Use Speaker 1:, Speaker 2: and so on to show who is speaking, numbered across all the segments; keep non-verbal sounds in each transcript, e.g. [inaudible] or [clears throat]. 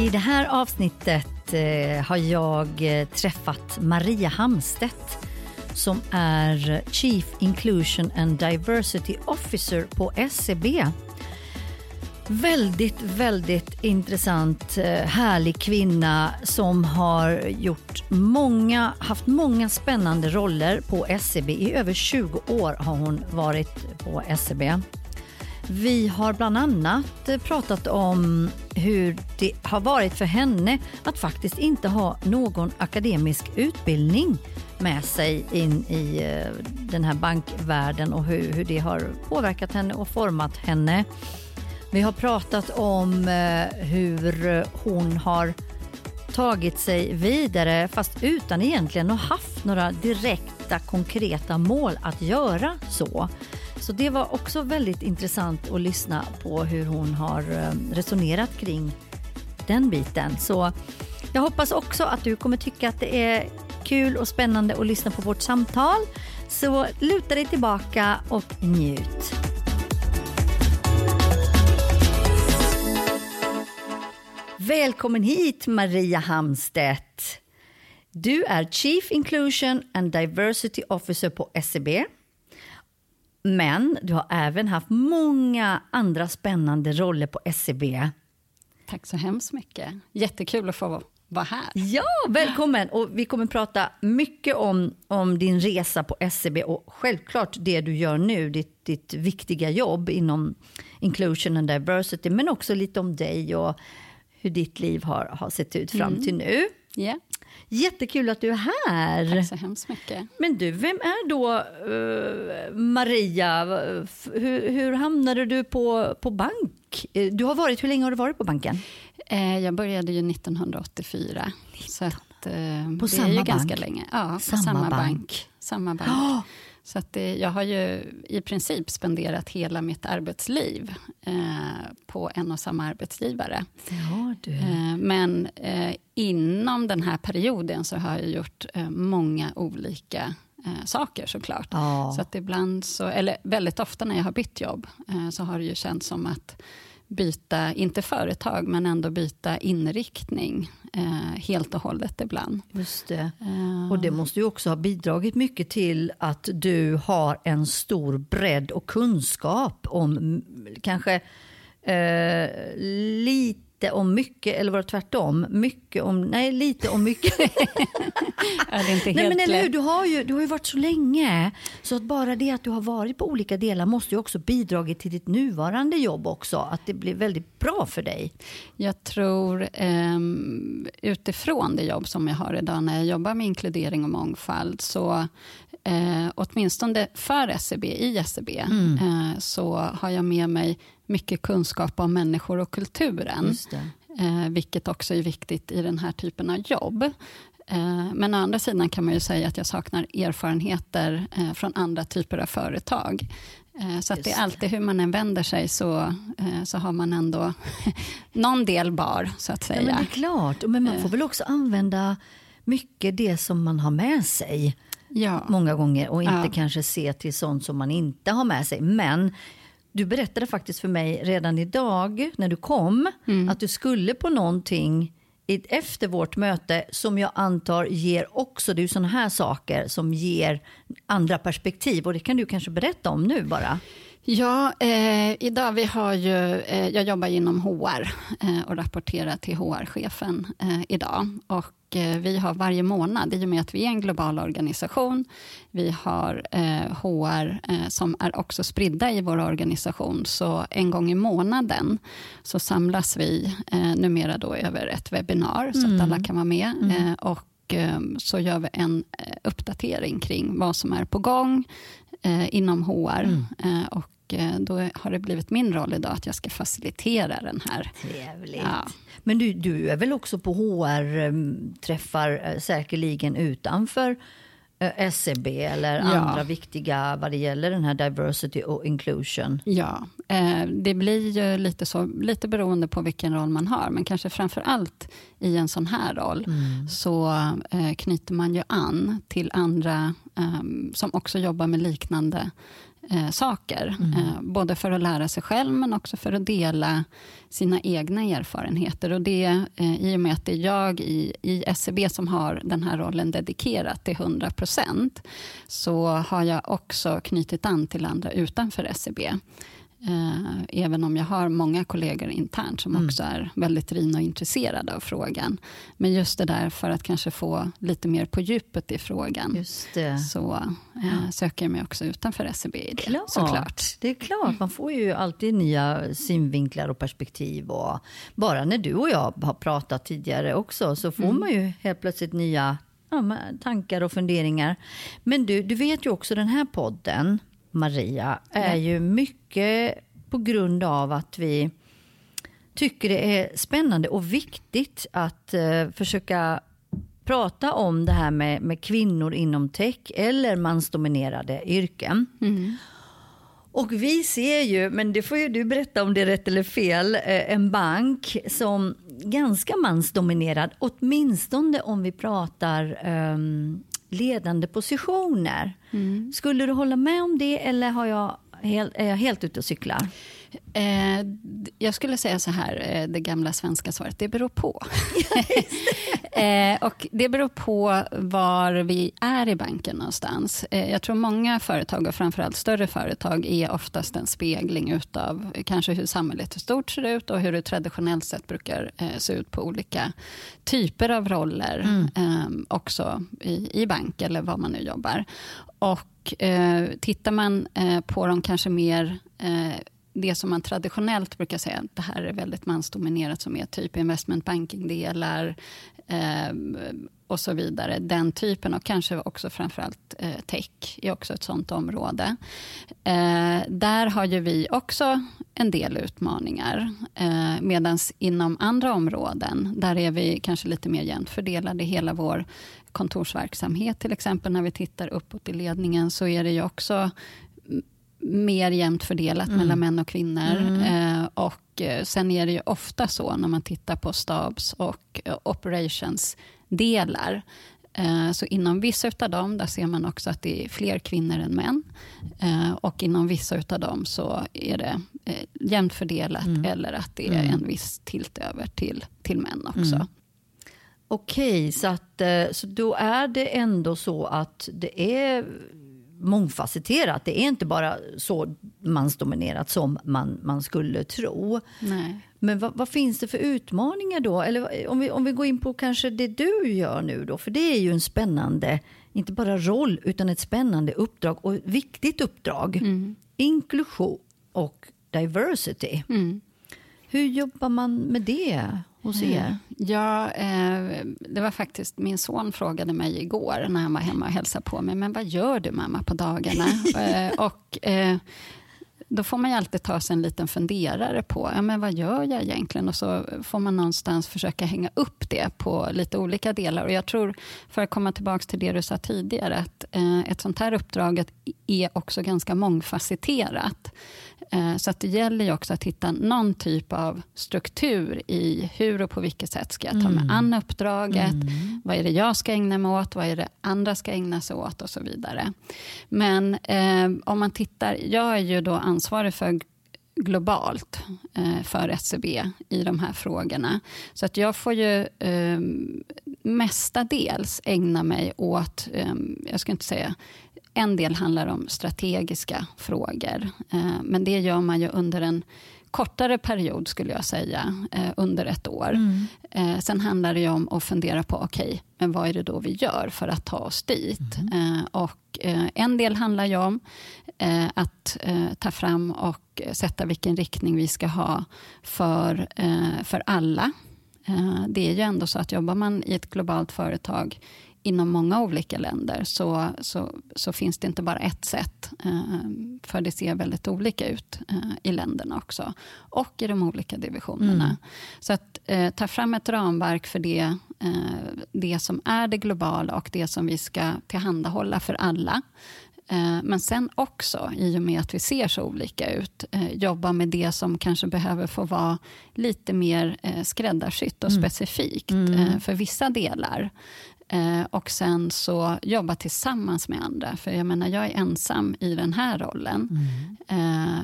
Speaker 1: I det här avsnittet eh, har jag eh, träffat Maria Hamstedt som är Chief Inclusion and Diversity Officer på SCB. Väldigt, väldigt intressant, eh, härlig kvinna som har gjort många, haft många spännande roller på SCB. I över 20 år har hon varit på SCB. Vi har bland annat eh, pratat om hur det har varit för henne att faktiskt inte ha någon akademisk utbildning med sig in i eh, den här bankvärlden och hur, hur det har påverkat henne och format henne. Vi har pratat om eh, hur hon har tagit sig vidare fast utan egentligen att ha haft några direkta konkreta mål att göra så. Så det var också väldigt intressant att lyssna på hur hon har eh, resonerat kring den biten. Så jag hoppas också att du kommer tycka att det är kul och spännande att lyssna på vårt samtal. Så luta dig tillbaka och njut. Välkommen hit Maria Hamstedt. Du är Chief Inclusion and Diversity Officer på SCB. Men du har även haft många andra spännande roller på SCB.
Speaker 2: Tack så hemskt mycket. Jättekul att få vara här.
Speaker 1: Ja, välkommen! Och vi kommer prata mycket om, om din resa på SCB och självklart det du gör nu, ditt, ditt viktiga jobb inom inclusion and diversity, men också lite om dig och hur ditt liv har, har sett ut fram mm. till nu.
Speaker 2: Yeah.
Speaker 1: Jättekul att du är här.
Speaker 2: Tack så hemskt mycket.
Speaker 1: Men du, vem är då uh, Maria? Hur, hur, hamnade du på, på bank? Eh, du har varit, hur länge har du varit på banken?
Speaker 2: Eh, jag började ju 1984. 19. Så att, eh,
Speaker 1: på
Speaker 2: det
Speaker 1: samma
Speaker 2: är ju
Speaker 1: bank?
Speaker 2: ganska länge. Ja, på
Speaker 1: samma,
Speaker 2: samma
Speaker 1: bank.
Speaker 2: bank. Samma bank. Oh! Så att det, jag har ju i princip spenderat hela mitt arbetsliv eh, på en och samma arbetsgivare.
Speaker 1: Det har du.
Speaker 2: Eh, men eh, inom den här perioden så har jag gjort eh, många olika eh, saker såklart.
Speaker 1: Oh.
Speaker 2: Så att ibland, så, eller väldigt ofta när jag har bytt jobb, eh, så har det ju känts som att byta, inte företag, men ändå byta inriktning eh, helt och hållet ibland.
Speaker 1: Just det. Uh. Och det måste ju också ha bidragit mycket till att du har en stor bredd och kunskap om kanske eh, lite om mycket, eller var det tvärtom? Mycket om, nej, lite om mycket. [laughs] [laughs]
Speaker 2: är det inte helt
Speaker 1: nej, men eller hur, du har, ju, du har ju varit så länge, så att bara det att du har varit på olika delar måste ju också bidragit till ditt nuvarande jobb också, att det blir väldigt bra för dig.
Speaker 2: Jag tror eh, utifrån det jobb som jag har idag, när jag jobbar med inkludering och mångfald, så eh, åtminstone för SCB, e i SCB, e mm. eh, så har jag med mig mycket kunskap om människor och kulturen. Eh, vilket också är viktigt i den här typen av jobb. Eh, men å andra sidan kan man ju säga att jag saknar erfarenheter eh, från andra typer av företag. Eh, så att det är alltid hur man än vänder sig så, eh, så har man ändå [laughs] någon del bar, så att säga.
Speaker 1: Ja, men det är klart, men man får väl också använda mycket det som man har med sig.
Speaker 2: Ja.
Speaker 1: Många gånger och inte
Speaker 2: Ja.
Speaker 1: kanske se till sånt som man inte har med sig. Men du berättade faktiskt för mig redan idag när du kom att du skulle på någonting efter vårt möte som jag antar ger också, det är ju sådana här saker som ger andra perspektiv och det kan du kanske berätta om nu bara.
Speaker 2: Ja, eh, idag vi har ju, eh, jag jobbar inom HR eh, och rapporterar till HR-chefen eh, idag. Och eh, vi har varje månad, i och med att vi är en global organisation, vi har eh, HR eh, som är också spridda i vår organisation, så en gång i månaden så samlas vi eh, numera då över ett webbinar, så att alla kan vara med. Eh, och eh, så gör vi en eh, uppdatering kring vad som är på gång eh, inom HR. Eh, och eh, då har det blivit min roll idag att jag ska facilitera den här.
Speaker 1: Trevligt.
Speaker 2: Ja.
Speaker 1: Men du, du är väl också på HR-träffar eh, säkerligen utanför eh, SCB eller
Speaker 2: Ja.
Speaker 1: andra viktiga vad det gäller den här diversity och inclusion?
Speaker 2: Ja, eh, det blir ju lite, så, lite beroende på vilken roll man har, men kanske framför allt i en sån här roll, så eh, knyter man ju an till andra eh, som också jobbar med liknande eh, saker. Mm. Eh, både för att lära sig själv, men också för att dela sina egna erfarenheter. Och det, eh, I och med att det är jag i, i SCB e som har den här rollen dedikerat till 100% så har jag också knutit an till andra utanför SCB. Eh, även om jag har många kollegor internt som mm. också är väldigt drivna och intresserade av frågan. Men just det där för att kanske få lite mer på djupet i frågan så eh, söker jag mig också utanför SCB e i det.
Speaker 1: Klart. Såklart. Det är klart, man får ju alltid nya synvinklar och perspektiv. Och bara när du och jag har pratat tidigare också så får mm. man ju helt plötsligt nya ja, tankar och funderingar. Men du, du vet ju också den här podden Maria är ju mycket på grund av att vi tycker det är spännande och viktigt att uh, försöka prata om det här med, med kvinnor inom tech eller mansdominerade yrken. Mm. Och vi ser ju, men det får ju du berätta om det är rätt eller fel, eh, en bank som ganska mansdominerad, åtminstone om vi pratar um, ledande positioner. Mm. Skulle du hålla med om det eller har jag är jag helt ute och cyklar?
Speaker 2: Eh, jag skulle säga så här, eh, det gamla svenska svaret, det beror på. [laughs] [laughs] eh, och det beror på var vi är i banken någonstans. Eh, jag tror många företag, och framförallt större företag, är oftast en spegling utav kanske hur samhället i stort ser ut och hur det traditionellt sett brukar eh, se ut på olika typer av roller, mm. Ehm, också i, i bank eller var man nu jobbar. Och eh, tittar man på de kanske mer det som man traditionellt brukar säga, det här är väldigt mansdominerat, som är typ investment banking-delar eh, och så vidare. Den typen, och kanske också framförallt eh, tech, är också ett sånt område. Eh, där har ju vi också en del utmaningar. Eh, Medan inom andra områden, där är vi kanske lite mer jämnt fördelade. i Hela vår kontorsverksamhet, till exempel, när vi tittar uppåt i ledningen, så är det ju också mer jämnt fördelat mm. mellan män och kvinnor. Mm. Eh, och eh, Sen är det ju ofta så när man tittar på stabs och eh, operations-delar. Eh, så inom vissa av dem där ser man också att det är fler kvinnor än män. Och inom vissa av dem så är det jämnt fördelat mm. eller att det är mm. en viss tilt över till, till män också. Mm.
Speaker 1: Okej, så, att, så då är det ändå så att det är mångfacetterat. Det är inte bara så mansdominerat som man, man skulle tro.
Speaker 2: Nej.
Speaker 1: Men vad, vad, finns det för utmaningar då? Eller om vi, om vi går in på kanske det du gör nu då, för det är ju en spännande, inte bara roll, utan ett spännande uppdrag och viktigt uppdrag. Mm. Inklusion och diversity. Mm. Hur jobbar man med det? Hos er? Eh,
Speaker 2: ja, eh, det var faktiskt min son frågade mig igår när han var hemma och hälsade på mig. Men vad gör du mamma på dagarna? [laughs] eh, och eh, då får man ju alltid ta sig en liten funderare på ja, men vad gör jag egentligen? Och så får man någonstans försöka hänga upp det på lite olika delar. Och jag tror, för att komma tillbaka till det du sa tidigare, att ett sånt här uppdrag är också ganska mångfacetterat. Eh, så att det gäller ju också att hitta någon typ av struktur i hur och på vilket sätt ska jag ta mig mm. an uppdraget. Mm. Vad är det jag ska ägna mig åt? Vad är det andra ska ägna sig åt? Och så vidare. Men eh, om man tittar, jag är ju då ansvarig för globalt eh, för SCB i de här frågorna. Så att jag får ju eh, mestadels ägna mig åt, eh, jag ska inte säga en del handlar om strategiska frågor, eh, men det gör man ju under en kortare period, skulle jag säga, eh, under ett år. Mm. Eh, sen handlar det om att fundera på, okej, okay, men vad är det då vi gör för att ta oss dit? Mm. och en del handlar ju om att ta fram och sätta vilken riktning vi ska ha för, för alla. det är ju ändå så att jobbar man i ett globalt företag inom många olika länder så, så, så, finns det inte bara ett sätt. Eh, för det ser väldigt olika ut eh, i länderna också. Och i de olika divisionerna. Mm. Så att eh, ta fram ett ramverk för det, det som är det globala och det som vi ska tillhandahålla för alla. Men sen också, i och med att vi ser så olika ut, jobba med det som kanske behöver få vara lite mer skräddarsytt och mm. specifikt mm. för vissa delar. Eh, och sen så jobba tillsammans med andra. För jag menar, jag är ensam i den här rollen. Mm. Eh,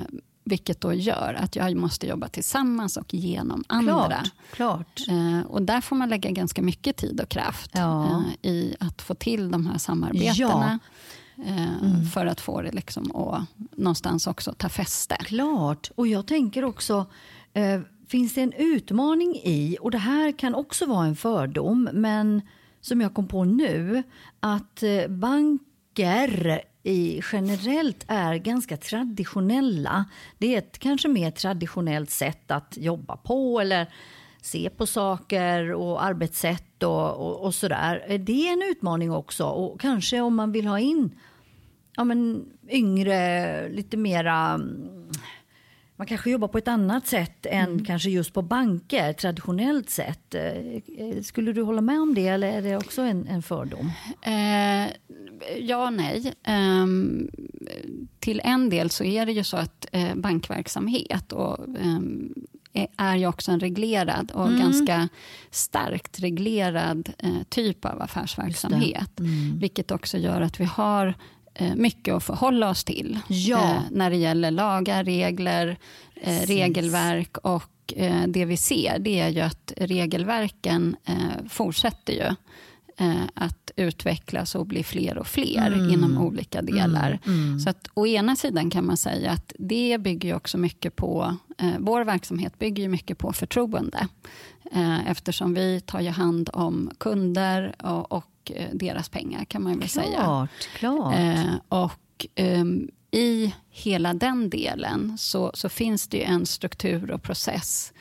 Speaker 2: vilket då gör att jag måste jobba tillsammans och genom andra.
Speaker 1: Klart, klart.
Speaker 2: Eh, och där får man lägga ganska mycket tid och kraft
Speaker 1: Ja.
Speaker 2: eh, i att få till de här samarbetena. eh,
Speaker 1: Mm.
Speaker 2: För att få det liksom att någonstans också ta fäste.
Speaker 1: Klart. Och jag tänker också, finns det en utmaning i, och det här kan också vara en fördom, men som jag kom på nu, att eh, banker i generellt är ganska traditionella. Det är ett kanske mer traditionellt sätt att jobba på eller se på saker och arbetssätt och, och, och sådär. Eh, är Det en utmaning också och kanske om man vill ha in ja, men, yngre, lite mera... Mm, mm, Man kanske jobbar på ett annat sätt än kanske just på banker, traditionellt sett. Eh, eh, Skulle du hålla med om det eller är det också en, en fördom?
Speaker 2: Eh, ja och nej. Ehm, till en del så är det ju så att eh, bankverksamhet och, ehm, är- ju också en reglerad och ganska starkt reglerad eh, typ av affärsverksamhet. Vilket också gör att vi har eh, mycket att förhålla oss till
Speaker 1: Ja.
Speaker 2: eh, när det gäller lagar, regler, eh,
Speaker 1: Precis.
Speaker 2: regelverk och eh, det vi ser det är ju att regelverken eh, fortsätter ju eh, att utvecklas och bli fler och fler
Speaker 1: Mm.
Speaker 2: inom olika delar. Så att å ena sidan kan man säga att det bygger också mycket på, eh, vår verksamhet bygger ju mycket på förtroende. Eh, eftersom vi tar ju hand om kunder och, och eh, deras pengar kan man väl säga.
Speaker 1: Klart, klart.
Speaker 2: Eh, och ehm, i hela den delen så, så finns det ju en struktur och process,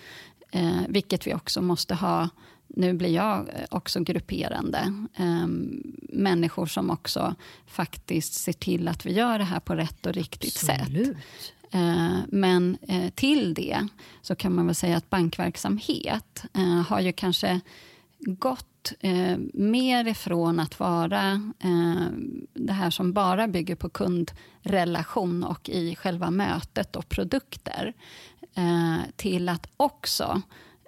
Speaker 2: eh, vilket vi också måste ha. Nu blir jag eh, också grupperande. Ehm, människor som också faktiskt ser till att vi gör det här på rätt och riktigt sätt.
Speaker 1: Absolut.
Speaker 2: Eh, Men till det så kan man väl säga att bankverksamhet har ju kanske gått eh, mer ifrån att vara eh, det här som bara bygger på kundrelation och i själva mötet och produkter eh, till att också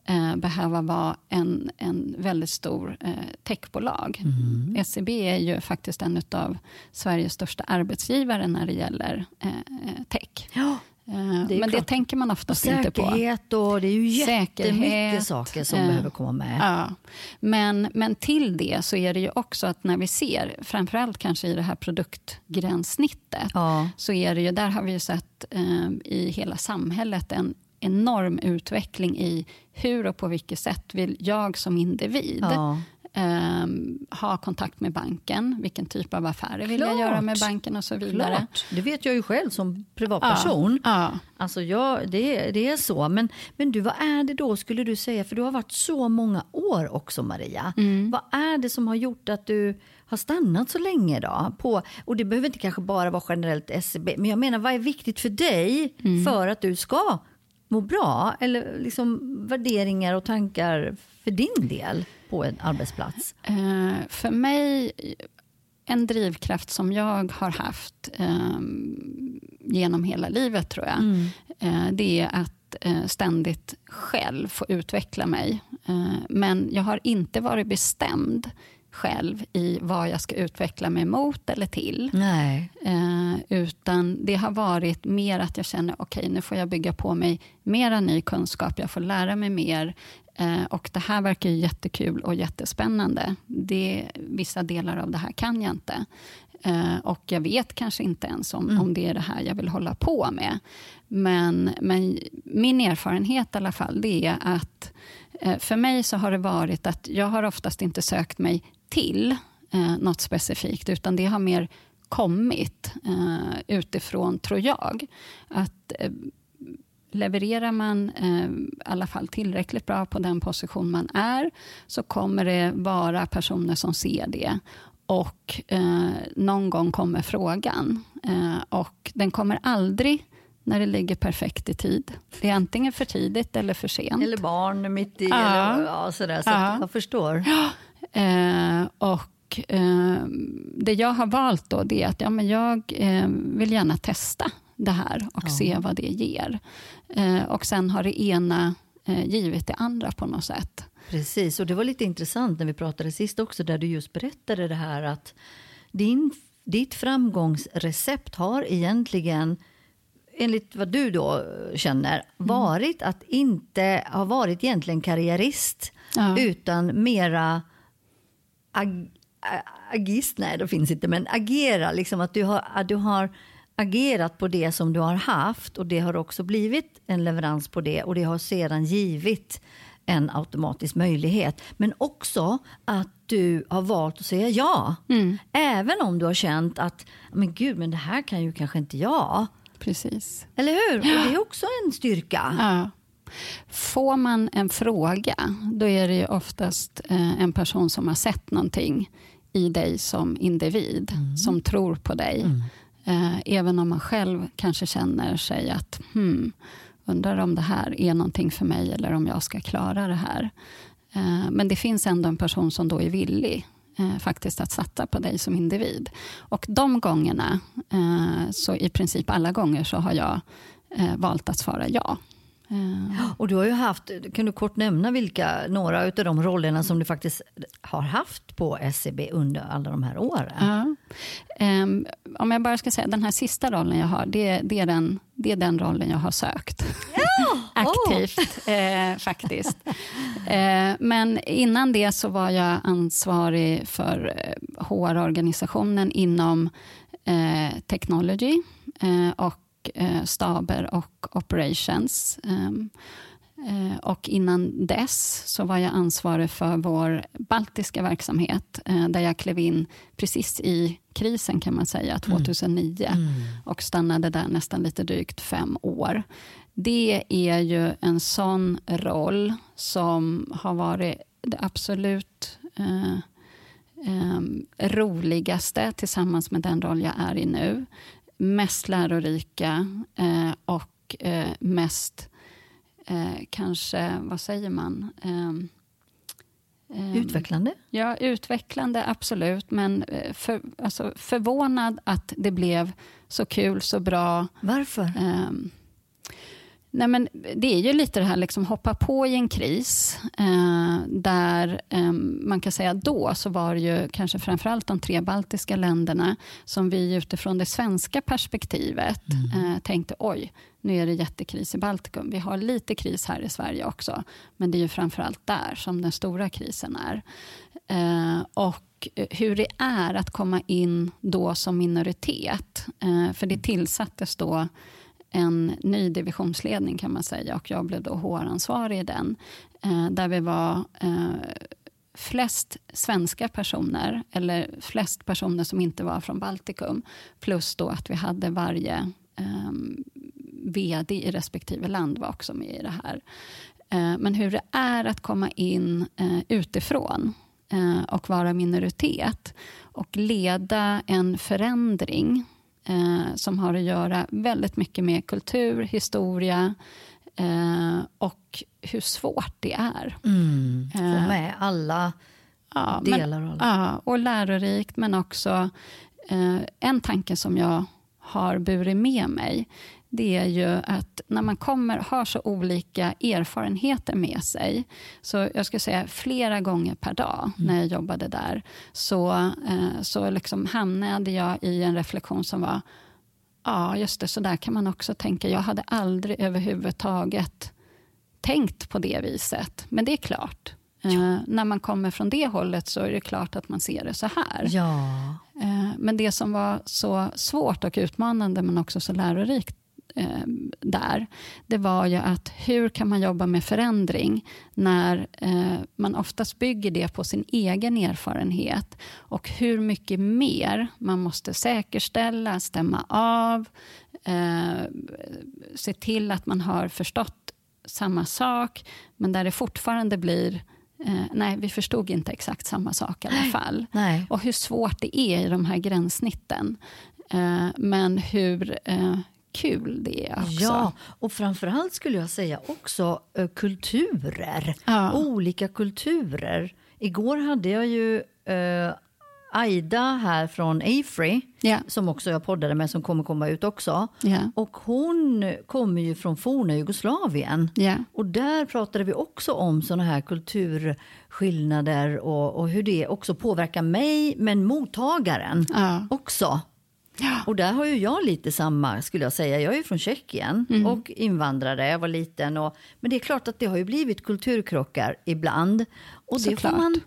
Speaker 2: eh, behöva vara en, en väldigt stor eh, techbolag. SEB är ju faktiskt en av Sveriges största arbetsgivare när det gäller eh, tech.
Speaker 1: Ja, Det är ju
Speaker 2: Men det
Speaker 1: klart.
Speaker 2: tänker man oftast inte på.
Speaker 1: säkerhet och det är ju jättemycket
Speaker 2: Säkerhet,
Speaker 1: saker som
Speaker 2: eh,
Speaker 1: behöver komma med.
Speaker 2: Ja. Men, men till det så är det ju också att när vi ser, framförallt kanske i det här produktgränssnittet,
Speaker 1: Ja.
Speaker 2: så är det ju, där har vi ju sett eh, i hela samhället en enorm utveckling i hur och på vilket sätt vill jag som individ
Speaker 1: Ja.
Speaker 2: Eh, ha kontakt med banken, vilken typ av affärer vill jag göra med banken och så vidare.
Speaker 1: Klart. Det vet jag ju själv som privatperson.
Speaker 2: Ja,
Speaker 1: Alltså ja, det, det är så. Men, men du, vad är det då skulle du säga? För du har varit så många år också Maria.
Speaker 2: Mm.
Speaker 1: Vad är det som har gjort att du har stannat så länge då? På, och det behöver inte kanske bara vara generellt SCB. Men jag menar, vad är viktigt för dig
Speaker 2: Mm.
Speaker 1: för att du ska må bra? Eller liksom värderingar och tankar för din del på en arbetsplats?
Speaker 2: Eh, för mig, en drivkraft som jag har haft eh, genom hela livet, tror jag, eh, det är att eh, ständigt själv få utveckla mig. Men jag har inte varit bestämd själv i vad jag ska utveckla mig mot eller till. Eh, utan det har varit mer att jag känner, okej nu får jag bygga på mig mera ny kunskap, jag får lära mig mer. Eh, och det här verkar ju jättekul och jättespännande. Det, vissa delar av det här kan jag inte. Eh, och jag vet kanske inte ens om, om det är det här jag vill hålla på med. Men, men min erfarenhet i alla fall, det är att eh, för mig så har det varit att jag har oftast inte sökt mig till eh, något specifikt, utan det har mer kommit eh, utifrån, tror jag. Att eh, levererar man eh, i alla fall tillräckligt bra på den position man är, så kommer det vara personer som ser det. Och eh, någon gång kommer frågan. Eh, och den kommer aldrig när det ligger perfekt i tid. Det är antingen för tidigt eller för sent.
Speaker 1: Eller barn mitt i.
Speaker 2: Ja.
Speaker 1: Eller, ja, sådär, så
Speaker 2: Ja.
Speaker 1: att jag förstår.
Speaker 2: Eh, och eh, det jag har valt då, det är att ja, men jag eh, vill gärna testa det här och
Speaker 1: Ja.
Speaker 2: se vad det ger. Eh, och sen har det ena eh, givit det andra på något sätt.
Speaker 1: Precis, och det var lite intressant när vi pratade sist också, där du just berättade det här att din, ditt framgångsrecept har egentligen enligt vad du då känner, mm. varit att inte ha varit egentligen karriärist, ja. utan mera ag agist, nej det finns inte, men agera, liksom att du har, att du har agerat på det som du har haft och det har också blivit en leverans på det och det har sedan givit en automatisk möjlighet. Men också att du har valt att säga ja. Mm. Även om du har känt att men gud, men det här kan ju kanske inte jag.
Speaker 2: Precis.
Speaker 1: Eller hur? Och det är också en styrka.
Speaker 2: Ja. Får man en fråga, då är det ju oftast eh, en person som har sett någonting i dig som individ, mm. som tror på dig. Mm. Eh, även om man själv kanske känner sig att hmm, undrar om det här är någonting för mig eller om jag ska klara det här. Eh, men det finns ändå en person som då är villig faktiskt att satsa på dig som individ. Och de gångerna, så i princip alla gånger, så har jag valt att svara ja.
Speaker 1: Och du har ju haft, kan du kort nämna vilka, några av de rollerna som du faktiskt har haft på SCB under alla de här åren?
Speaker 2: Uh. Um, om jag bara ska säga, den här sista rollen jag har, det, det, är, den, det är den rollen jag har sökt.
Speaker 1: Ja. [laughs]
Speaker 2: Aktivt, oh. uh, faktiskt. men innan det så var jag ansvarig för HR-organisationen inom technology och Eh, staber och operations. Ehm, eh, och innan dess så var jag ansvarig för vår baltiska verksamhet eh, där jag klev in precis i krisen kan man säga, 2009 mm. Mm. och stannade där nästan lite drygt fem år. Det är ju en sån roll som har varit det absolut eh, eh, roligaste tillsammans med den roll jag är i nu mest lärorika eh, och eh, mest eh, kanske, vad säger man?
Speaker 1: Ehm, ehm, utvecklande?
Speaker 2: Ja, utvecklande absolut. Men eh, för, alltså, förvånad att det blev så kul, så bra.
Speaker 1: Varför?
Speaker 2: Nej, men det är ju lite det här liksom hoppa på i en kris. Eh, där eh, man kan säga då så var det ju kanske framförallt de tre baltiska länderna som vi utifrån det svenska perspektivet mm. eh, tänkte oj, nu är det jättekris i Baltikum. Vi har lite kris här i Sverige också, men det är ju framförallt där som den stora krisen är. Eh, och hur det är att komma in då som minoritet. Eh, för det tillsattes då en ny divisionsledning kan man säga och jag blev då HR-ansvarig i den. Eh, där vi var eh, flest svenska personer, eller flest personer som inte var från Baltikum. Plus då att vi hade varje eh, VD i respektive land var också med i det här. Eh, men hur det är att komma in eh, utifrån eh, och vara minoritet och leda en förändring eh, som har att göra väldigt mycket med kultur, historia eh, och hur svårt det är.
Speaker 1: Mm, få eh, med alla ja, delar.
Speaker 2: Men, ja, och lärorikt, men också eh, en tanke som jag har burit med mig det är ju att när man kommer har så olika erfarenheter med sig, så jag skulle säga flera gånger per dag mm. när jag jobbade där, så, eh, så liksom hamnade jag i en reflektion som var, ja just det, så där kan man också tänka. Jag hade aldrig överhuvudtaget tänkt på det viset, men det är klart. Eh, när man kommer från det hållet så är det klart att man ser det så här.
Speaker 1: Ja.
Speaker 2: Eh, men det som var så svårt och utmanande men också så lärorikt eh, där, det var ju att hur kan man jobba med förändring när eh, man oftast bygger det på sin egen erfarenhet och hur mycket mer man måste säkerställa, stämma av, eh, se till att man har förstått samma sak, men där det fortfarande blir Eh, nej, vi förstod inte exakt samma sak i alla fall.
Speaker 1: Nej.
Speaker 2: Och hur svårt det är i de här gränssnitten. Eh, men hur eh, kul det är också.
Speaker 1: Ja, och framförallt skulle jag säga också uh, kulturer. Ja. Olika kulturer. Igår hade jag ju uh, Aida här från Afrey,
Speaker 2: Ja.
Speaker 1: som också jag poddade med, som kommer komma ut också.
Speaker 2: Ja.
Speaker 1: Och hon kommer ju från forna Jugoslavien.
Speaker 2: Ja.
Speaker 1: Och där pratade vi också om såna här kulturskillnader och, och hur det också påverkar mig, men mottagaren
Speaker 2: Ja.
Speaker 1: också.
Speaker 2: Ja.
Speaker 1: Och där har ju jag lite samma, skulle jag säga. Jag är ju från Tjeckien
Speaker 2: Mm.
Speaker 1: och invandrare, jag var liten. Och, men det är klart att det har ju blivit kulturkrockar ibland. Och det får, man,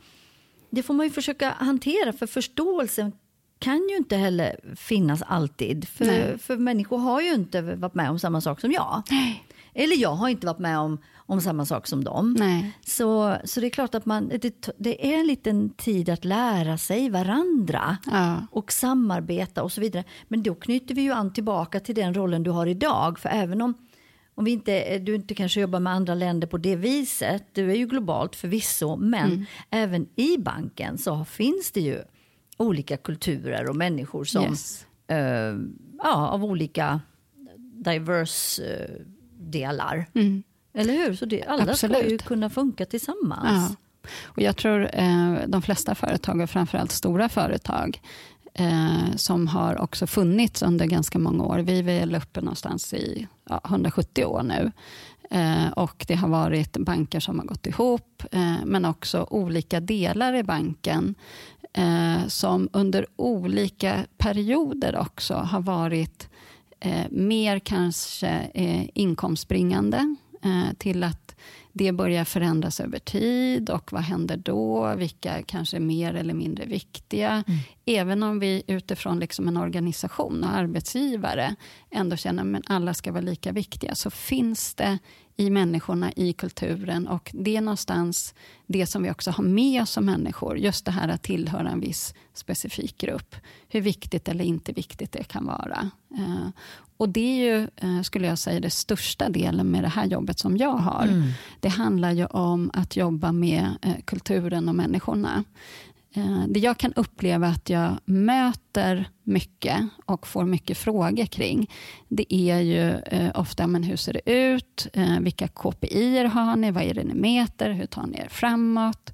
Speaker 1: det får man ju försöka hantera, för förståelsen kan ju inte heller finnas alltid. För,
Speaker 2: Nej.
Speaker 1: för människor har ju inte varit med om samma sak som jag.
Speaker 2: Nej.
Speaker 1: Eller jag har inte varit med om, om samma sak som dem.
Speaker 2: Nej.
Speaker 1: Så, så det är klart att man, det, det är en liten tid att lära sig varandra
Speaker 2: Ja.
Speaker 1: och samarbeta och så vidare. Men då knyter vi ju an tillbaka till den rollen du har idag. För även om, om vi inte, du inte kanske jobbar med andra länder på det viset, du är ju globalt förvisso, men även i banken så finns det ju olika kulturer och människor som
Speaker 2: Yes.
Speaker 1: eh, ja, av olika diverse eh, delar.
Speaker 2: Mm.
Speaker 1: Eller hur? Så det, alla ska ju
Speaker 2: Absolut.
Speaker 1: kunna funka tillsammans.
Speaker 2: Ja. Och jag tror eh, de flesta företag, och framförallt stora företag, eh, som har också funnits under ganska många år. Vi är väl uppe någonstans i ja, 170 år nu. Eh, och det har varit banker som har gått ihop, eh, men också olika delar i banken eh, som under olika perioder också har varit eh, mer kanske inkomstbringande Eh, till att det börjar förändras över tid och vad händer då? Vilka kanske är mer eller mindre viktiga? Mm. Även om vi utifrån liksom en organisation och arbetsgivare ändå känner att alla ska vara lika viktiga, så finns det i människorna, i kulturen och det är någonstans det som vi också har med oss som människor, just det här att tillhöra en viss specifik grupp. Hur viktigt eller inte viktigt det kan vara. Eh, och det är ju, eh, skulle jag säga, det största delen med det här jobbet som jag har. Det handlar ju om att jobba med eh, kulturen och människorna. Eh, det jag kan uppleva att jag möter mycket och får mycket frågor kring, det är ju eh, ofta, men hur ser det ut? Eh, vilka KPI har ni? Vad är det ni mäter? Hur tar ni er framåt?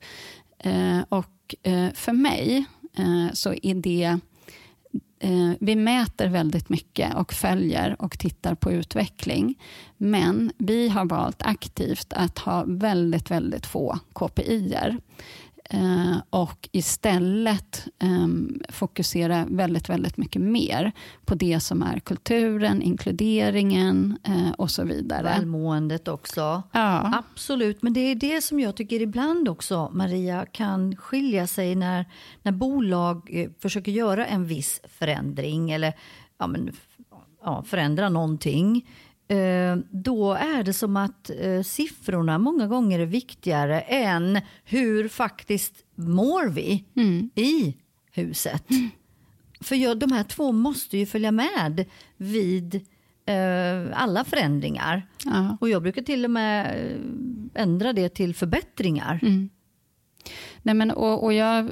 Speaker 2: Och för mig så är det vi mäter väldigt mycket och följer och tittar på utveckling. Men vi har valt aktivt att ha väldigt, väldigt få KPI-er. Eh, och istället eh, fokusera väldigt, väldigt mycket mer på det som är kulturen, inkluderingen eh, och så vidare.
Speaker 1: Välmåendet också.
Speaker 2: Ja.
Speaker 1: Absolut, men det är det som jag tycker ibland också, Maria, kan skilja sig när, när bolag eh, försöker göra en viss förändring eller ja, men, ja, förändra någonting. Eh, då är det som att eh, siffrorna många gånger är viktigare än hur faktiskt mår vi
Speaker 2: Mm.
Speaker 1: i huset. För jag, de här två måste ju följa med vid eh, alla förändringar.
Speaker 2: Ja.
Speaker 1: Och jag brukar till och med ändra det till förbättringar.
Speaker 2: Mm. Nej, men, och, och jag,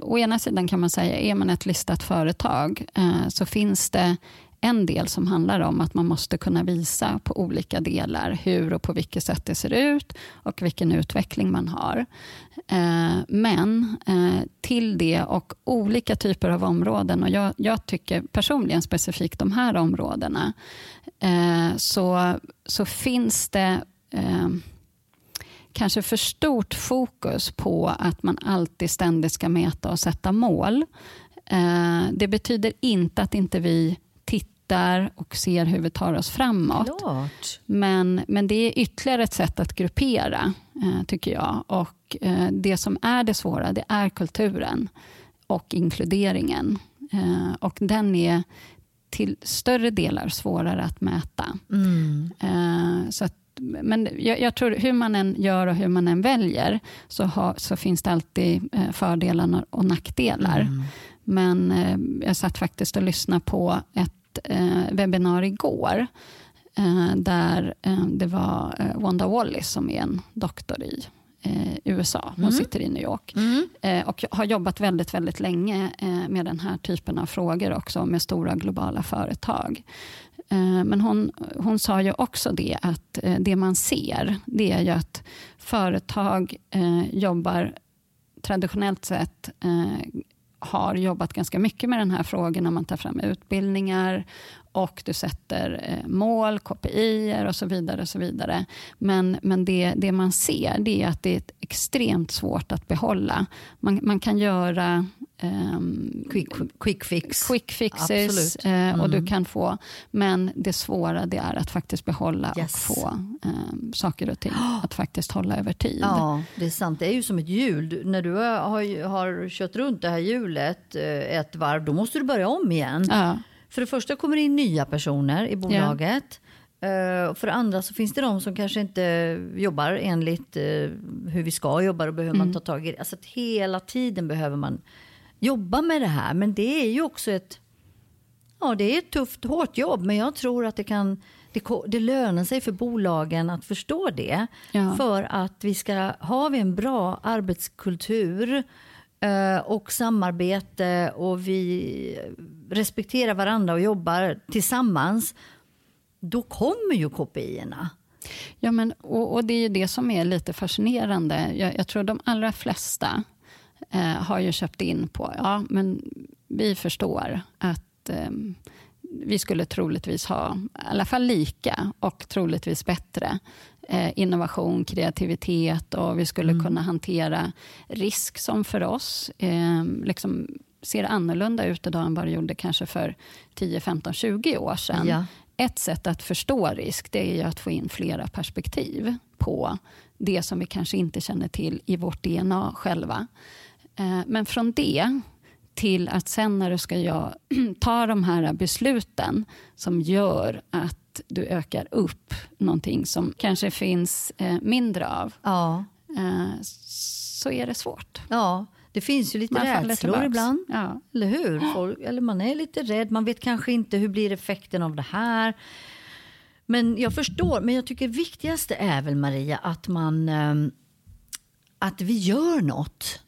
Speaker 2: å ena sidan kan man säga, är man ett listat företag eh, så finns det en del som handlar om att man måste kunna visa på olika delar hur och på vilket sätt det ser ut och vilken utveckling man har. Eh, men eh, till det och olika typer av områden och jag, jag tycker personligen specifikt de här områdena eh, så, så finns det kanske för stort fokus på att man alltid ständigt ska mäta och sätta mål. Det betyder inte att inte vi tittar och ser hur vi tar oss framåt.
Speaker 1: Klart.
Speaker 2: Men, men det är ytterligare ett sätt att gruppera, eh, tycker jag. Och eh, Det som är det svåra, det är kulturen och inkluderingen. Eh, och den är till större delar svårare att mäta.
Speaker 1: Mm.
Speaker 2: Eh, så att, men jag, jag tror hur man än gör och hur man än väljer så, har, så finns det alltid eh, fördelar och nackdelar.
Speaker 1: Mm.
Speaker 2: Men eh, jag satt faktiskt och lyssnade på ett eh, webbinar igår eh, där eh, det var Wanda Wallis som är en doktor i USA. Hon
Speaker 1: Mm.
Speaker 2: sitter i New York
Speaker 1: Mm.
Speaker 2: och har jobbat väldigt, väldigt länge med den här typen av frågor också med stora globala företag. Men hon, hon sa ju också det att det man ser, det är ju att företag jobbar traditionellt sett har jobbat ganska mycket med den här frågan när man tar fram utbildningar och du sätter eh, mål, KPI och så vidare. Och så vidare. Men, men det, det man ser det är att det är extremt svårt att behålla. Man, man kan göra
Speaker 1: Um, quick, quick fix.
Speaker 2: Quick fixes mm. och du mm. kan få, men det svåra det är att faktiskt behålla yes. och få um, saker och ting [gasps] att faktiskt hålla över tid.
Speaker 1: Ja, det är sant. Det är ju som ett hjul. när du har, har kört runt det här hjulet eh, ett varv, då måste du börja om igen. Ja. För det första kommer det in nya personer i bolaget. Ja. Uh, för det andra så finns det de som kanske inte jobbar enligt hur vi ska jobba. och behöver mm. man ta tag i det. Alltså hela tiden behöver man jobba med det här. Men det är ju också ett, ja, det är ett tufft, hårt jobb. Men jag tror att det kan det, det lönar sig för bolagen att förstå det. Ja. För att vi ska, har vi en bra arbetskultur eh, och samarbete och vi respekterar varandra och jobbar tillsammans, då kommer ju KPI-erna.
Speaker 2: Ja, men, och, och, det är det som är lite fascinerande. Jag, jag tror de allra flesta eh, har ju köpt in på, ja men vi förstår att eh, vi skulle troligtvis ha i alla fall lika och troligtvis bättre eh, innovation, kreativitet och vi skulle mm. kunna hantera risk som för oss eh, liksom ser annorlunda ut idag än vad det gjorde kanske för 10, 15, 20 år sedan. Ja. Ett sätt att förstå risk det är att få in flera perspektiv på det som vi kanske inte känner till i vårt DNA själva. Eh, men från det till att sen när du ska jag, [clears throat] ta de här besluten som gör att du ökar upp någonting som kanske finns eh, mindre av. Ja. Eh, så är det svårt.
Speaker 1: Ja, det finns ju lite man rädslor ibland. Ja. Eller hur? Folk, eller man är lite rädd. Man vet kanske inte hur blir effekten av det här. Men jag förstår. Men jag tycker viktigaste är väl Maria att man att vi gör något.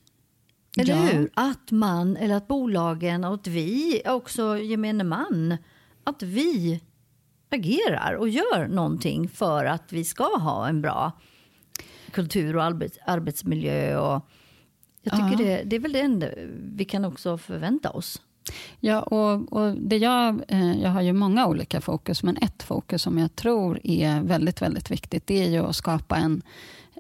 Speaker 1: Eller ja. hur? Att man, eller att bolagen och att vi, också gemene man, att vi agerar och gör någonting för att vi ska ha en bra kultur och arbets, arbetsmiljö. Och jag tycker ja. det, det är väl det enda vi kan också förvänta oss.
Speaker 2: Ja, och, och det jag, eh, jag har ju många olika fokus, men ett fokus som jag tror är väldigt, väldigt viktigt, det är ju att skapa en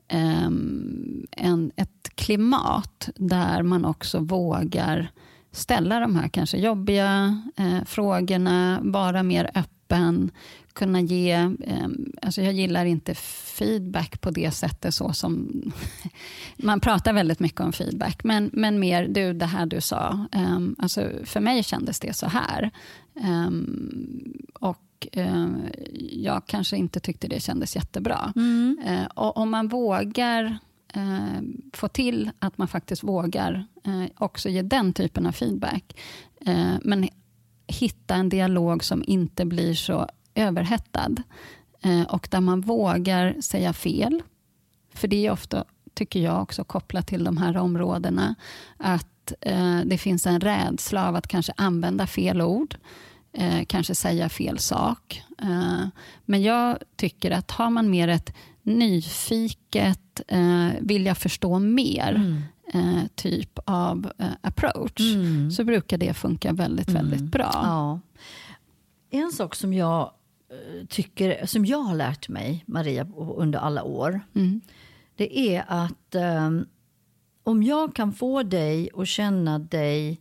Speaker 2: Ehm, en, ett klimat där man också vågar ställa de här kanske jobbiga eh, frågorna, vara mer öppen, kunna ge... Eh, alltså jag gillar inte feedback på det sättet så som... [laughs] man pratar väldigt mycket om feedback, men, men mer du, det här du sa. Eh, alltså för mig kändes det så här. Ehm, och och eh, jag kanske inte tyckte det kändes jättebra. Mm. Eh, och om man vågar eh, få till att man faktiskt vågar eh, också ge den typen av feedback, eh, men hitta en dialog som inte blir så överhettad eh, och där man vågar säga fel. För det är ofta, tycker jag, också kopplat till de här områdena, att det finns en rädsla av att kanske använda fel ord eh, kanske säga fel sak. Eh, men jag tycker att har man mer ett nyfiket, eh, vilja förstå mer, mm. Eh, typ av eh, approach, mm. så brukar det funka väldigt, mm. väldigt bra. Ja.
Speaker 1: En sak som jag eh, tycker, som jag har lärt mig, Maria, under alla år, mm. det är att um, om jag kan få dig att känna dig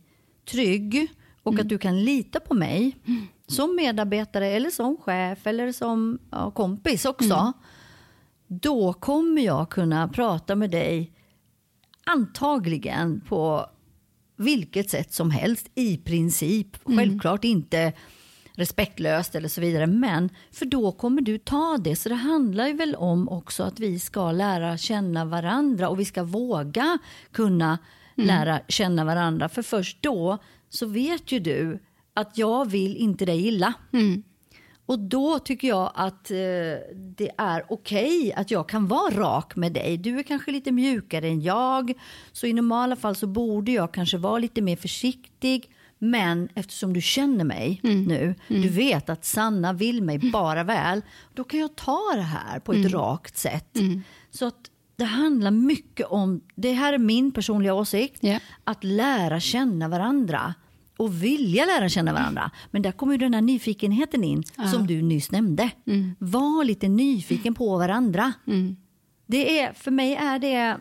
Speaker 1: trygg och mm. att du kan lita på mig mm. som medarbetare eller som chef eller som ja, kompis också. Mm. Då kommer jag kunna prata med dig antagligen på vilket sätt som helst i princip. Mm. Självklart inte respektlöst eller så vidare. Men för då kommer du ta det. Så det handlar ju väl om också att vi ska lära känna varandra och vi ska våga kunna mm. lära känna varandra. För först då så vet ju du att jag vill inte dig illa. Mm. Och då tycker jag att eh, det är okej okay att jag kan vara rak med dig. Du är kanske lite mjukare än jag. Så i normala fall så borde jag kanske vara lite mer försiktig. Men eftersom du känner mig mm. nu, mm. du vet att Sanna vill mig bara väl. Då kan jag ta det här på ett mm. rakt sätt. Mm. Så att det handlar mycket om, det här är min personliga åsikt,
Speaker 2: Ja.
Speaker 1: att lära känna varandra och vilja lära känna varandra. Men där kommer ju den här nyfikenheten in som du nyss nämnde. Var lite nyfiken på varandra.
Speaker 2: Mm.
Speaker 1: Det är, för mig är det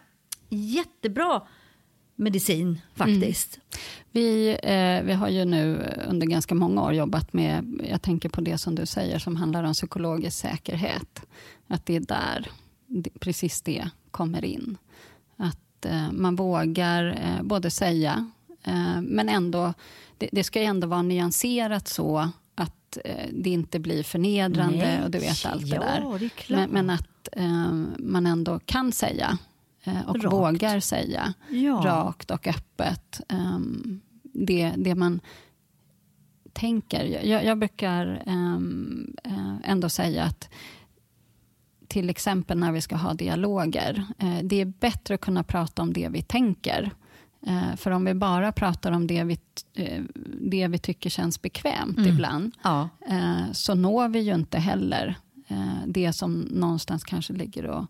Speaker 1: jättebra medicin faktiskt.
Speaker 2: Vi, eh, vi har ju nu under ganska många år jobbat med, jag tänker på det som du säger som handlar om psykologisk säkerhet. Att det är där precis det kommer in. Att eh, man vågar eh, både säga, eh, men ändå, det, det ska ju ändå vara nyanserat så att eh, det inte blir förnedrande
Speaker 1: Nej,
Speaker 2: och du vet allt
Speaker 1: ja,
Speaker 2: det där.
Speaker 1: det
Speaker 2: men, men att eh, man ändå kan säga eh, och
Speaker 1: Rakt.
Speaker 2: vågar säga
Speaker 1: Ja.
Speaker 2: rakt och öppet ehm, det, det man tänker. Jag, jag brukar ehm, eh, ändå säga att till exempel när vi ska ha dialoger, eh, det är bättre att kunna prata om det vi tänker. Eh, för om vi bara pratar om det vi, eh, det vi tycker känns bekvämt ibland,
Speaker 1: Ja.
Speaker 2: eh, så når vi ju inte heller det som någonstans kanske ligger och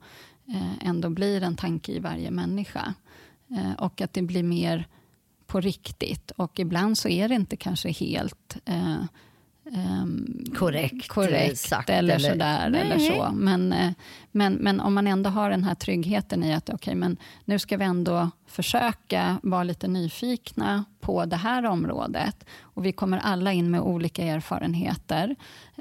Speaker 2: ändå blir en tanke i varje människa. Och att det blir mer på riktigt. Och ibland så är det inte kanske helt ehm,
Speaker 1: Korrekt,
Speaker 2: korrekt
Speaker 1: sagt,
Speaker 2: eller,
Speaker 1: eller-
Speaker 2: sådär.
Speaker 1: Nej.
Speaker 2: Eller så. Men, eh, men, men om man ändå har den här tryggheten i att okej, men nu ska vi ändå försöka vara lite nyfikna på det här området. Och vi kommer alla in med olika erfarenheter.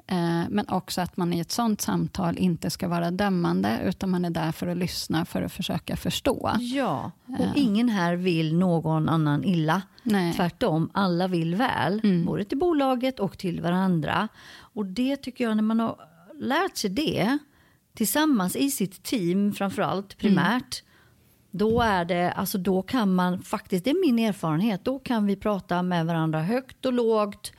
Speaker 2: Eh, men också att man i ett sånt samtal inte ska vara dömande, utan man är där för att lyssna, för att försöka förstå.
Speaker 1: Ja, och ingen här vill någon annan illa.
Speaker 2: Nej.
Speaker 1: Tvärtom, alla vill väl, både till bolaget och till varandra. Och det tycker jag, när man har lärt sig det tillsammans i sitt team, framförallt primärt, då, är det, alltså då kan man faktiskt, det är min erfarenhet, då kan vi prata med varandra högt och lågt.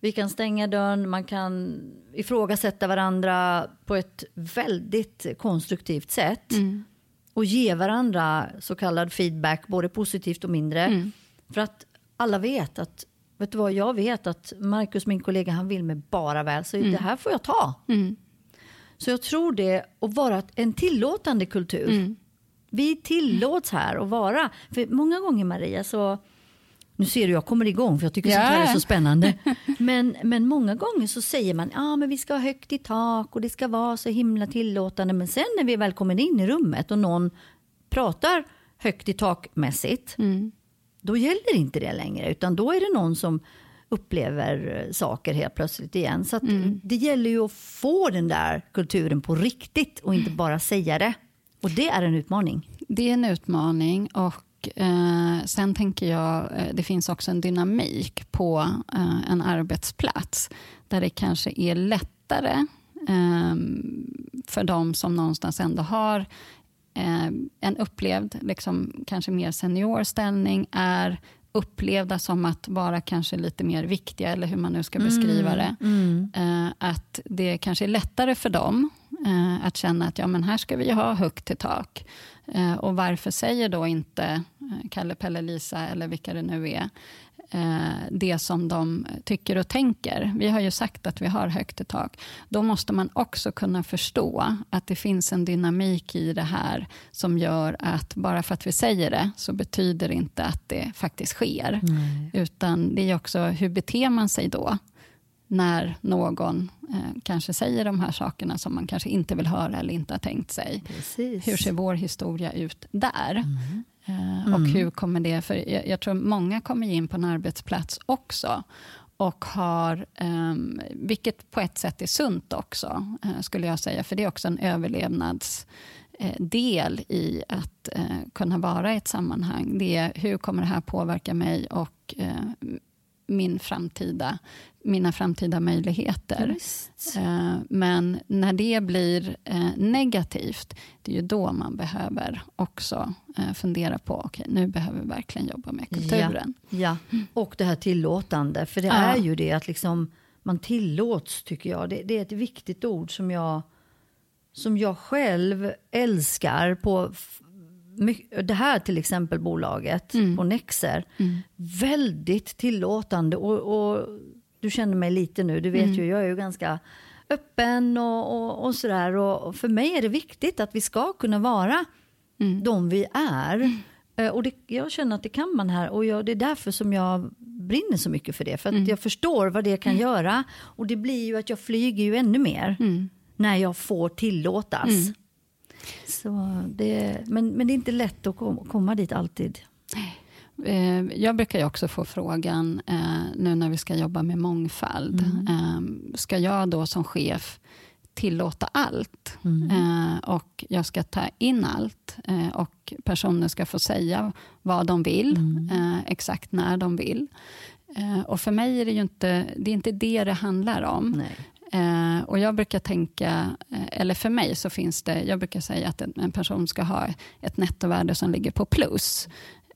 Speaker 1: Vi kan stänga dörren, man kan ifrågasätta varandra på ett väldigt konstruktivt sätt. Och ge varandra så kallad feedback, både positivt och mindre. För att alla vet att, vet du vad, jag vet att Marcus, min kollega, han vill mig bara väl. Så det här får jag ta. Så jag tror det, att vara en tillåtande kultur. Vi tillåts här att vara. För många gånger Maria så, nu ser du jag kommer igång för jag tycker sånt här är så spännande. [laughs] Men, men många gånger så säger man, ja men vi ska ha högt i tak och det ska vara så himla tillåtande. Men sen när vi väl kommer in i rummet och någon pratar högt i takmässigt, då gäller inte det längre. Utan då är det någon som upplever eh, saker helt plötsligt igen. Så att det gäller ju att få den där kulturen på riktigt och inte bara säga det. Och det är en utmaning.
Speaker 2: Det är en utmaning och eh, sen tänker jag, eh, det finns också en dynamik på eh, en arbetsplats där det kanske är lättare eh, för de som någonstans ändå har eh, en upplevd, liksom, kanske mer senior ställning, är upplevda som att vara kanske lite mer viktiga, eller hur man nu ska beskriva det. Eh, att det kanske är lättare för dem eh, att känna att ja, men här ska vi ha högt till tak. Eh, och varför säger då inte eh, Kalle, Pelle, Lisa eller vilka det nu är eh, det som de tycker och tänker. Vi har ju sagt att vi har högt i tak. Då måste man också kunna förstå att det finns en dynamik i det här som gör att bara för att vi säger det så betyder det inte att det faktiskt sker. Utan det är också hur beter man sig då när någon eh, kanske säger de här sakerna som man kanske inte vill höra eller inte har tänkt sig.
Speaker 1: Precis.
Speaker 2: Hur ser vår historia ut där? Eh, och hur kommer det... För jag, jag tror många kommer in på en arbetsplats också och har, ehm, vilket på ett sätt är sunt också, eh, skulle jag säga, för det är också en överlevnads eh, del i att eh, kunna vara i ett sammanhang. Det är hur kommer det här påverka mig och eh, min framtida, mina framtida möjligheter. Eh, Men när det blir eh, negativt, det är ju då man behöver också eh, fundera på, okej, nu behöver vi verkligen jobba med kulturen.
Speaker 1: Ja, och det här tillåtande. För det
Speaker 2: Ja.
Speaker 1: är ju det att liksom, man tillåts, tycker jag. Det, det är ett viktigt ord som jag, som jag själv älskar på det här till exempel bolaget på Nexer. Väldigt tillåtande. Och, och du känner mig lite nu, du vet ju, jag är ju ganska öppen och, och, och sådär. Och, för mig är det viktigt att vi ska kunna vara mm. de vi är. Eh, och det, jag känner att det kan man här och jag, det är därför som jag brinner så mycket för det. För att mm. jag förstår vad det kan mm. göra och det blir ju att jag flyger ju ännu mer mm. när jag får tillåtas. Så det, men, men det är inte lätt att komma, dit alltid.
Speaker 2: Eh, jag brukar ju också få frågan, eh, nu när vi ska jobba med mångfald, mm. Ehm, ska jag då som chef tillåta allt. Mm. Eh, och jag ska ta in allt. Eh, och personer ska få säga vad de vill, mm. eh, exakt när de vill. Eh, och för mig är det ju inte det, är inte det det handlar om. Eh, och jag brukar tänka, eh, eller för mig så finns det, jag brukar säga att en, en person ska ha ett nettovärde som ligger på plus.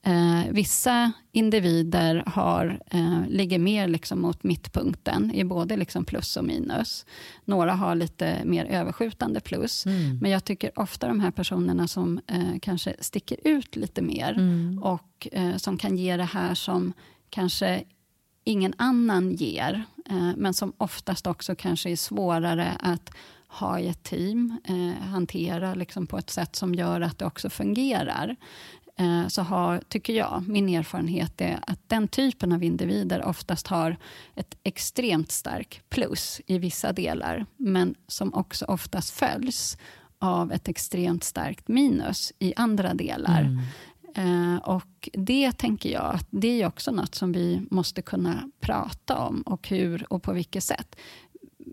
Speaker 2: Eh, vissa individer har, eh, ligger mer liksom mot mittpunkten i både liksom plus och minus. Några har lite mer överskjutande plus. Mm. Men jag tycker ofta de här personerna som eh, kanske sticker ut lite mer mm. och eh, som kan ge det här som kanske ingen annan ger, Eh, men som oftast också kanske är svårare att ha i ett team, eh, hantera liksom på ett sätt som gör att det också fungerar. Eh, så har, tycker jag, min erfarenhet är att den typen av individer oftast har ett extremt starkt plus i vissa delar, men som också oftast följs av ett extremt starkt minus i andra delar. Mm. Uh, och Det tänker jag att det är också något som vi måste kunna prata om och hur och på vilket sätt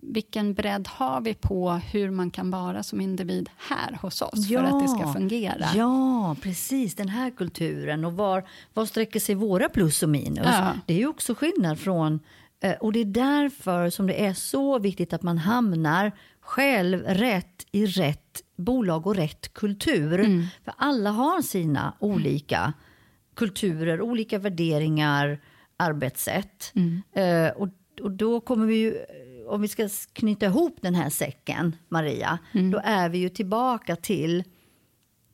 Speaker 2: vilken bredd har vi på hur man kan vara som individ här hos oss ja, för att det ska fungera?
Speaker 1: Ja, precis. Den här kulturen. Och var, var sträcker sig våra plus och minus? Ja. Det är ju också skillnad från... Eh, och det är därför som det är så viktigt att man hamnar själv rätt i rätt bolag och rätt kultur. Mm. För alla har sina olika kulturer, olika värderingar, arbetssätt. Mm. Uh, och, och då kommer vi ju om vi ska knyta ihop den här säcken, Maria, mm. då är vi ju tillbaka till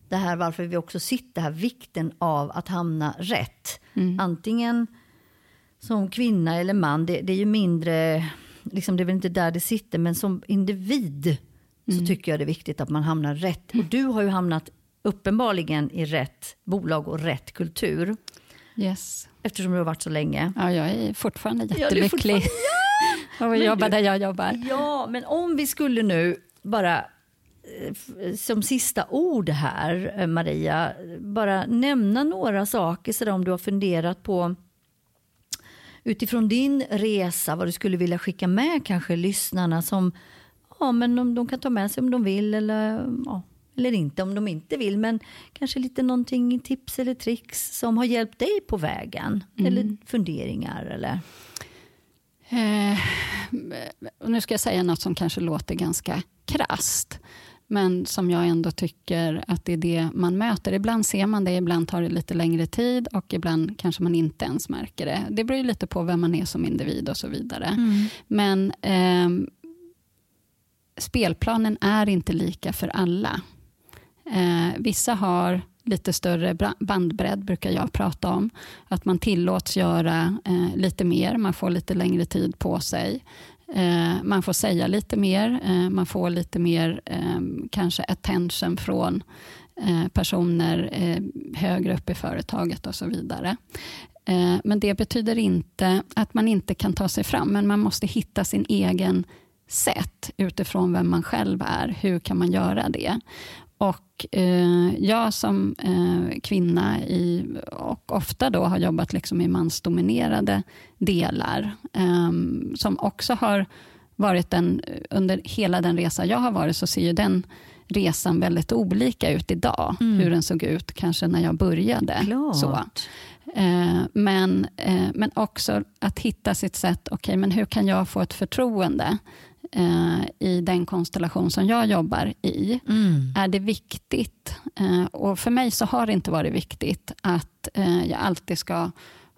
Speaker 1: det här varför vi också sitter här, vikten av att hamna rätt. Mm. Antingen som kvinna eller man, det, det, är ju mindre, liksom det är väl inte där det sitter, men som individ mm. så tycker jag det är viktigt att man hamnar rätt. Och du har ju hamnat uppenbarligen i rätt bolag och rätt kultur.
Speaker 2: Yes.
Speaker 1: Eftersom du har varit så länge.
Speaker 2: Ja, jag är fortfarande jättelycklig. Ja! [laughs] Och jobba där jag jobbar.
Speaker 1: Ja, men om vi skulle nu bara eh, som sista ord här, eh, Maria, bara nämna några saker så om du har funderat på utifrån din resa, vad du skulle vilja skicka med kanske lyssnarna som ja, men om de kan ta med sig om de vill eller, ja, eller inte om de inte vill. Men kanske lite någonting, tips eller tricks som har hjälpt dig på vägen. Mm. Eller funderingar eller?
Speaker 2: Eh, nu ska jag säga något som kanske låter ganska krast men som jag ändå tycker att det är det man möter. Ibland ser man det, ibland tar det lite längre tid och ibland kanske man inte ens märker det. Det beror lite på vem man är som individ och så vidare. Mm. Men eh, spelplanen är inte lika för alla. Eh, vissa har lite större bandbredd, brukar jag prata om. Att man tillåts göra eh, lite mer, man får lite längre tid på sig. Eh, man får säga lite mer, eh, man får lite mer eh, kanske attention från eh, personer eh, högre upp i företaget och så vidare. Eh, men det betyder inte att man inte kan ta sig fram, men man måste hitta sin egen sätt utifrån vem man själv är. Hur kan man göra det? Och eh, jag som eh, kvinna i, och ofta då har jobbat liksom i mansdominerade delar, eh, som också har varit en, under hela den resa jag har varit, så ser ju den resan väldigt olika ut idag, mm. hur den såg ut kanske när jag började. Så. Eh, men, eh, men också att hitta sitt sätt, okay, men hur kan jag få ett förtroende i den konstellation som jag jobbar i, mm. är det viktigt. Eh, och För mig så har det inte varit viktigt att eh, jag alltid ska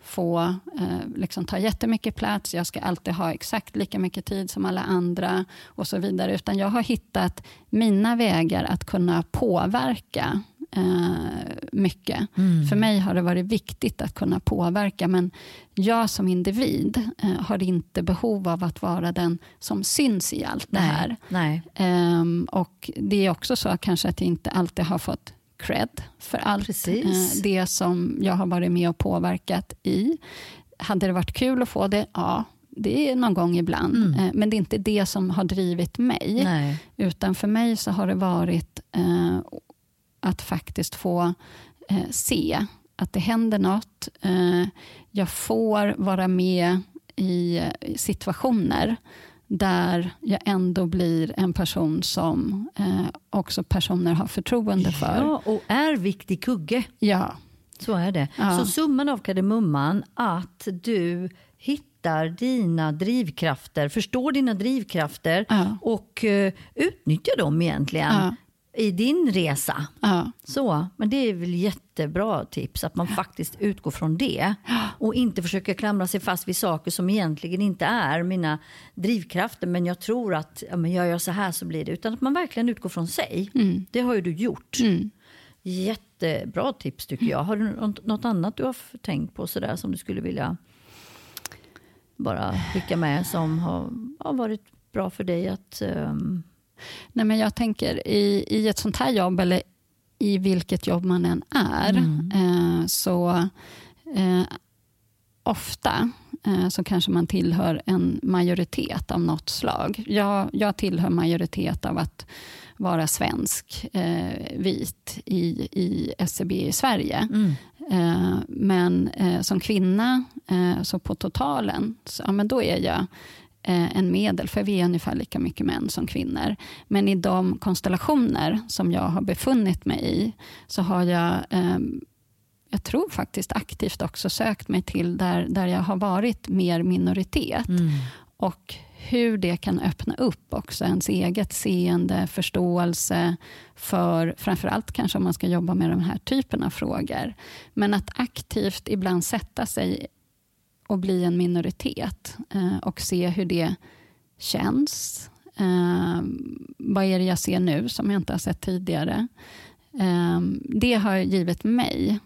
Speaker 2: få eh, liksom ta jättemycket plats, jag ska alltid ha exakt lika mycket tid som alla andra och så vidare. Utan jag har hittat mina vägar att kunna påverka eh, mycket. Mm. För mig har det varit viktigt att kunna påverka, men jag som individ eh, har inte behov av att vara den som syns i allt det här.
Speaker 1: Nej.
Speaker 2: Eh, och Det är också så kanske att jag inte alltid har fått cred för allt
Speaker 1: Precis.
Speaker 2: eh, det som jag har varit med och påverkat i. Hade det varit kul att få det? Ja, det är någon gång ibland.
Speaker 1: Mm.
Speaker 2: Eh, Men det är inte det som har drivit mig.
Speaker 1: Nej.
Speaker 2: Utan för mig så har det varit eh, att faktiskt få eh, se att det händer något. Eh, jag får vara med i eh, situationer där jag ändå blir en person som eh, också personer har förtroende för.
Speaker 1: Ja, och är viktig kugge.
Speaker 2: Ja,
Speaker 1: Så är det.
Speaker 2: Ja.
Speaker 1: Så summan av kardemumman, att du hittar dina drivkrafter, förstår dina drivkrafter
Speaker 2: Ja.
Speaker 1: och eh, utnyttjar dem egentligen
Speaker 2: Ja.
Speaker 1: I din resa.
Speaker 2: ja,
Speaker 1: Så, men det är väl jättebra tips att man faktiskt utgår från det och inte försöker klamra sig fast vid saker som egentligen inte är mina drivkrafter men jag tror att ja, men gör jag så här så blir det. Utan att man verkligen utgår från sig. Det har ju du gjort.
Speaker 2: mm.
Speaker 1: Jättebra tips tycker jag. Har du något, annat du har tänkt på sådär som du skulle vilja bara skicka med som har, har varit bra för dig att... ehm,
Speaker 2: Nej, men jag tänker i, i ett sånt här jobb, eller i vilket jobb man än är, eh, så eh, ofta eh, så kanske man tillhör en majoritet av något slag. Jag, jag tillhör majoritet av att vara svensk, eh, vit i, i SCB i Sverige. Eh, men eh, som kvinna, så på totalen, så, ja, men då är jag eh, en medel, för vi är ungefär lika mycket män som kvinnor. Men i de konstellationer som jag har befunnit mig i, så har jag, eh, jag tror faktiskt aktivt också sökt mig till där, där jag har varit mer minoritet. Och hur det kan öppna upp också ens eget seende, förståelse för framförallt kanske om man ska jobba med de här typen av frågor. Men att aktivt ibland sätta sig och bli en minoritet eh, och se hur det känns. Eh, vad är det jag ser nu som jag inte har sett tidigare? Eh, det har givit mig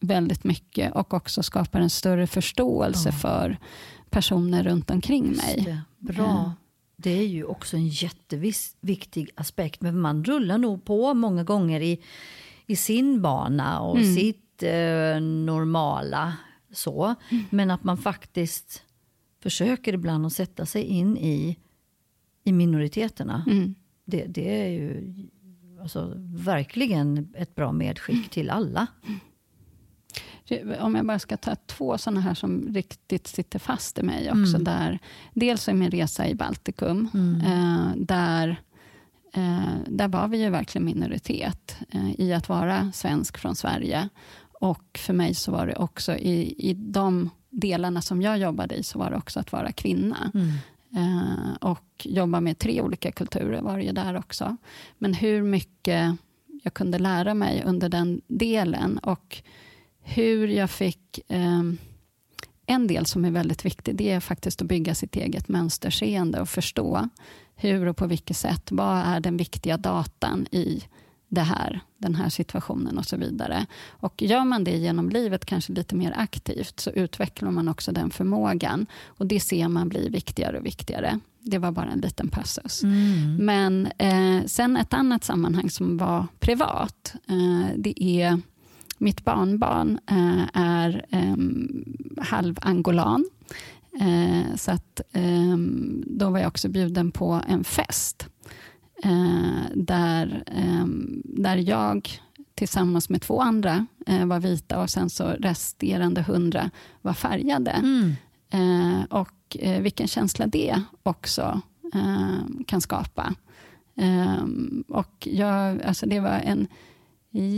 Speaker 2: väldigt mycket och också skapar en större förståelse
Speaker 1: Ja.
Speaker 2: för personer runt omkring mig.
Speaker 1: det. Bra. Det är ju också en jätteviktig aspekt. Men man rullar nog på många gånger i, i sin bana och
Speaker 2: Mm.
Speaker 1: sitt eh, normala. Så. Men att man faktiskt försöker ibland att sätta sig in i, i minoriteterna.
Speaker 2: Mm.
Speaker 1: Det, det är ju alltså, verkligen ett bra medskick till alla.
Speaker 2: Om jag bara ska ta två sådana här som riktigt sitter fast i mig också.
Speaker 1: Mm.
Speaker 2: Där, dels är min resa i Baltikum. Eh, där, eh, där var vi ju verkligen minoritet eh, i att vara svensk från Sverige. Och för mig så var det också i, i de delarna som jag jobbade i, så var det också att vara kvinna. Eh, och jobba med tre olika kulturer var det ju där också. Men hur mycket jag kunde lära mig under den delen och hur jag fick... Eh, en del som är väldigt viktig, det är faktiskt att bygga sitt eget mönsterseende och förstå hur och på vilket sätt, vad är den viktiga datan i det här, den här situationen och så vidare. Och gör man det genom livet kanske lite mer aktivt så utvecklar man också den förmågan och det ser man blir viktigare och viktigare. Det var bara en liten passus. Men eh, sen ett annat sammanhang som var privat, eh, det är mitt barnbarn eh, är eh, halvangolan. Eh, så att, eh, då var jag också bjuden på en fest där, eh, där jag tillsammans med två andra eh, var vita och sen så resterande hundra var färgade.
Speaker 1: Mm.
Speaker 2: Eh, och eh, vilken känsla det också eh, kan skapa. Eh, och jag, alltså det var en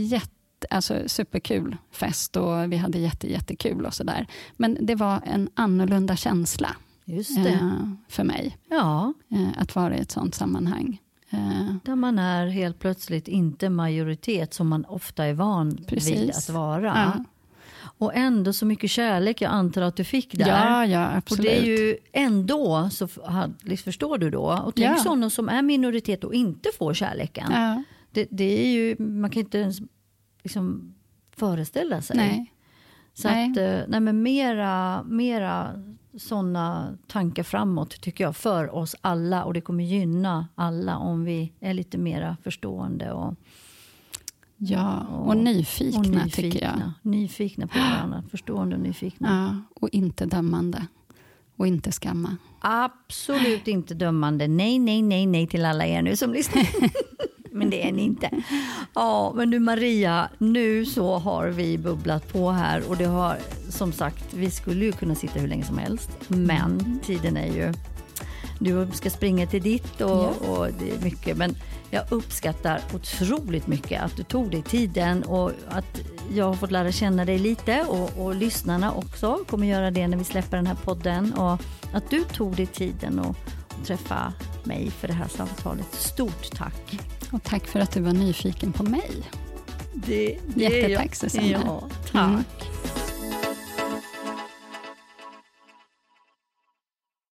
Speaker 2: jätte, alltså superkul fest och vi hade jätte, jättekul och sådär. Men det var en annorlunda känsla eh, för mig
Speaker 1: Ja,
Speaker 2: eh, att vara i ett sånt sammanhang. Eh,
Speaker 1: där man är helt plötsligt inte majoritet som man ofta är van vid
Speaker 2: Precis.
Speaker 1: att vara.
Speaker 2: ja.
Speaker 1: Och ändå så mycket kärlek jag antar att du fick där.
Speaker 2: ja, ja,
Speaker 1: och
Speaker 2: absolut.
Speaker 1: det är ju ändå, så förstår du då? Och tänk
Speaker 2: Ja.
Speaker 1: sådana som är minoritet och inte får kärleken.
Speaker 2: ja,
Speaker 1: Det, det är ju, man kan inte ens liksom föreställa sig.
Speaker 2: nej.
Speaker 1: Så
Speaker 2: Nej.
Speaker 1: att, eh, nej men mera, mera sådana tankar framåt tycker jag för oss alla och det kommer gynna alla om vi är lite mera förstående och
Speaker 2: Ja, och, och, nyfikna, och nyfikna, tycker jag.
Speaker 1: Nyfikna på varandra, förstående och nyfikna.
Speaker 2: Ja, och inte dömande. Och inte skamma.
Speaker 1: Absolut inte dömande. Nej, nej, nej, nej till alla er nu som lyssnar. [laughs] men det är ni inte. Ja, men du Maria, nu så har vi bubblat på här och det har som sagt, vi skulle ju kunna sitta hur länge som helst, men mm. tiden är ju du ska springa till ditt och, ja. och, det är mycket. Men jag uppskattar otroligt mycket att du tog dig tiden och att jag har fått lära känna dig lite och, och lyssnarna också kommer göra det när vi släpper den här podden. Och att du tog dig tiden och, och träffa mig för det här samtalet. Stort tack!
Speaker 2: Och tack för att du var nyfiken på mig.
Speaker 1: Det, det
Speaker 2: Jättetack Susanne.
Speaker 1: Ja, tack. Mm.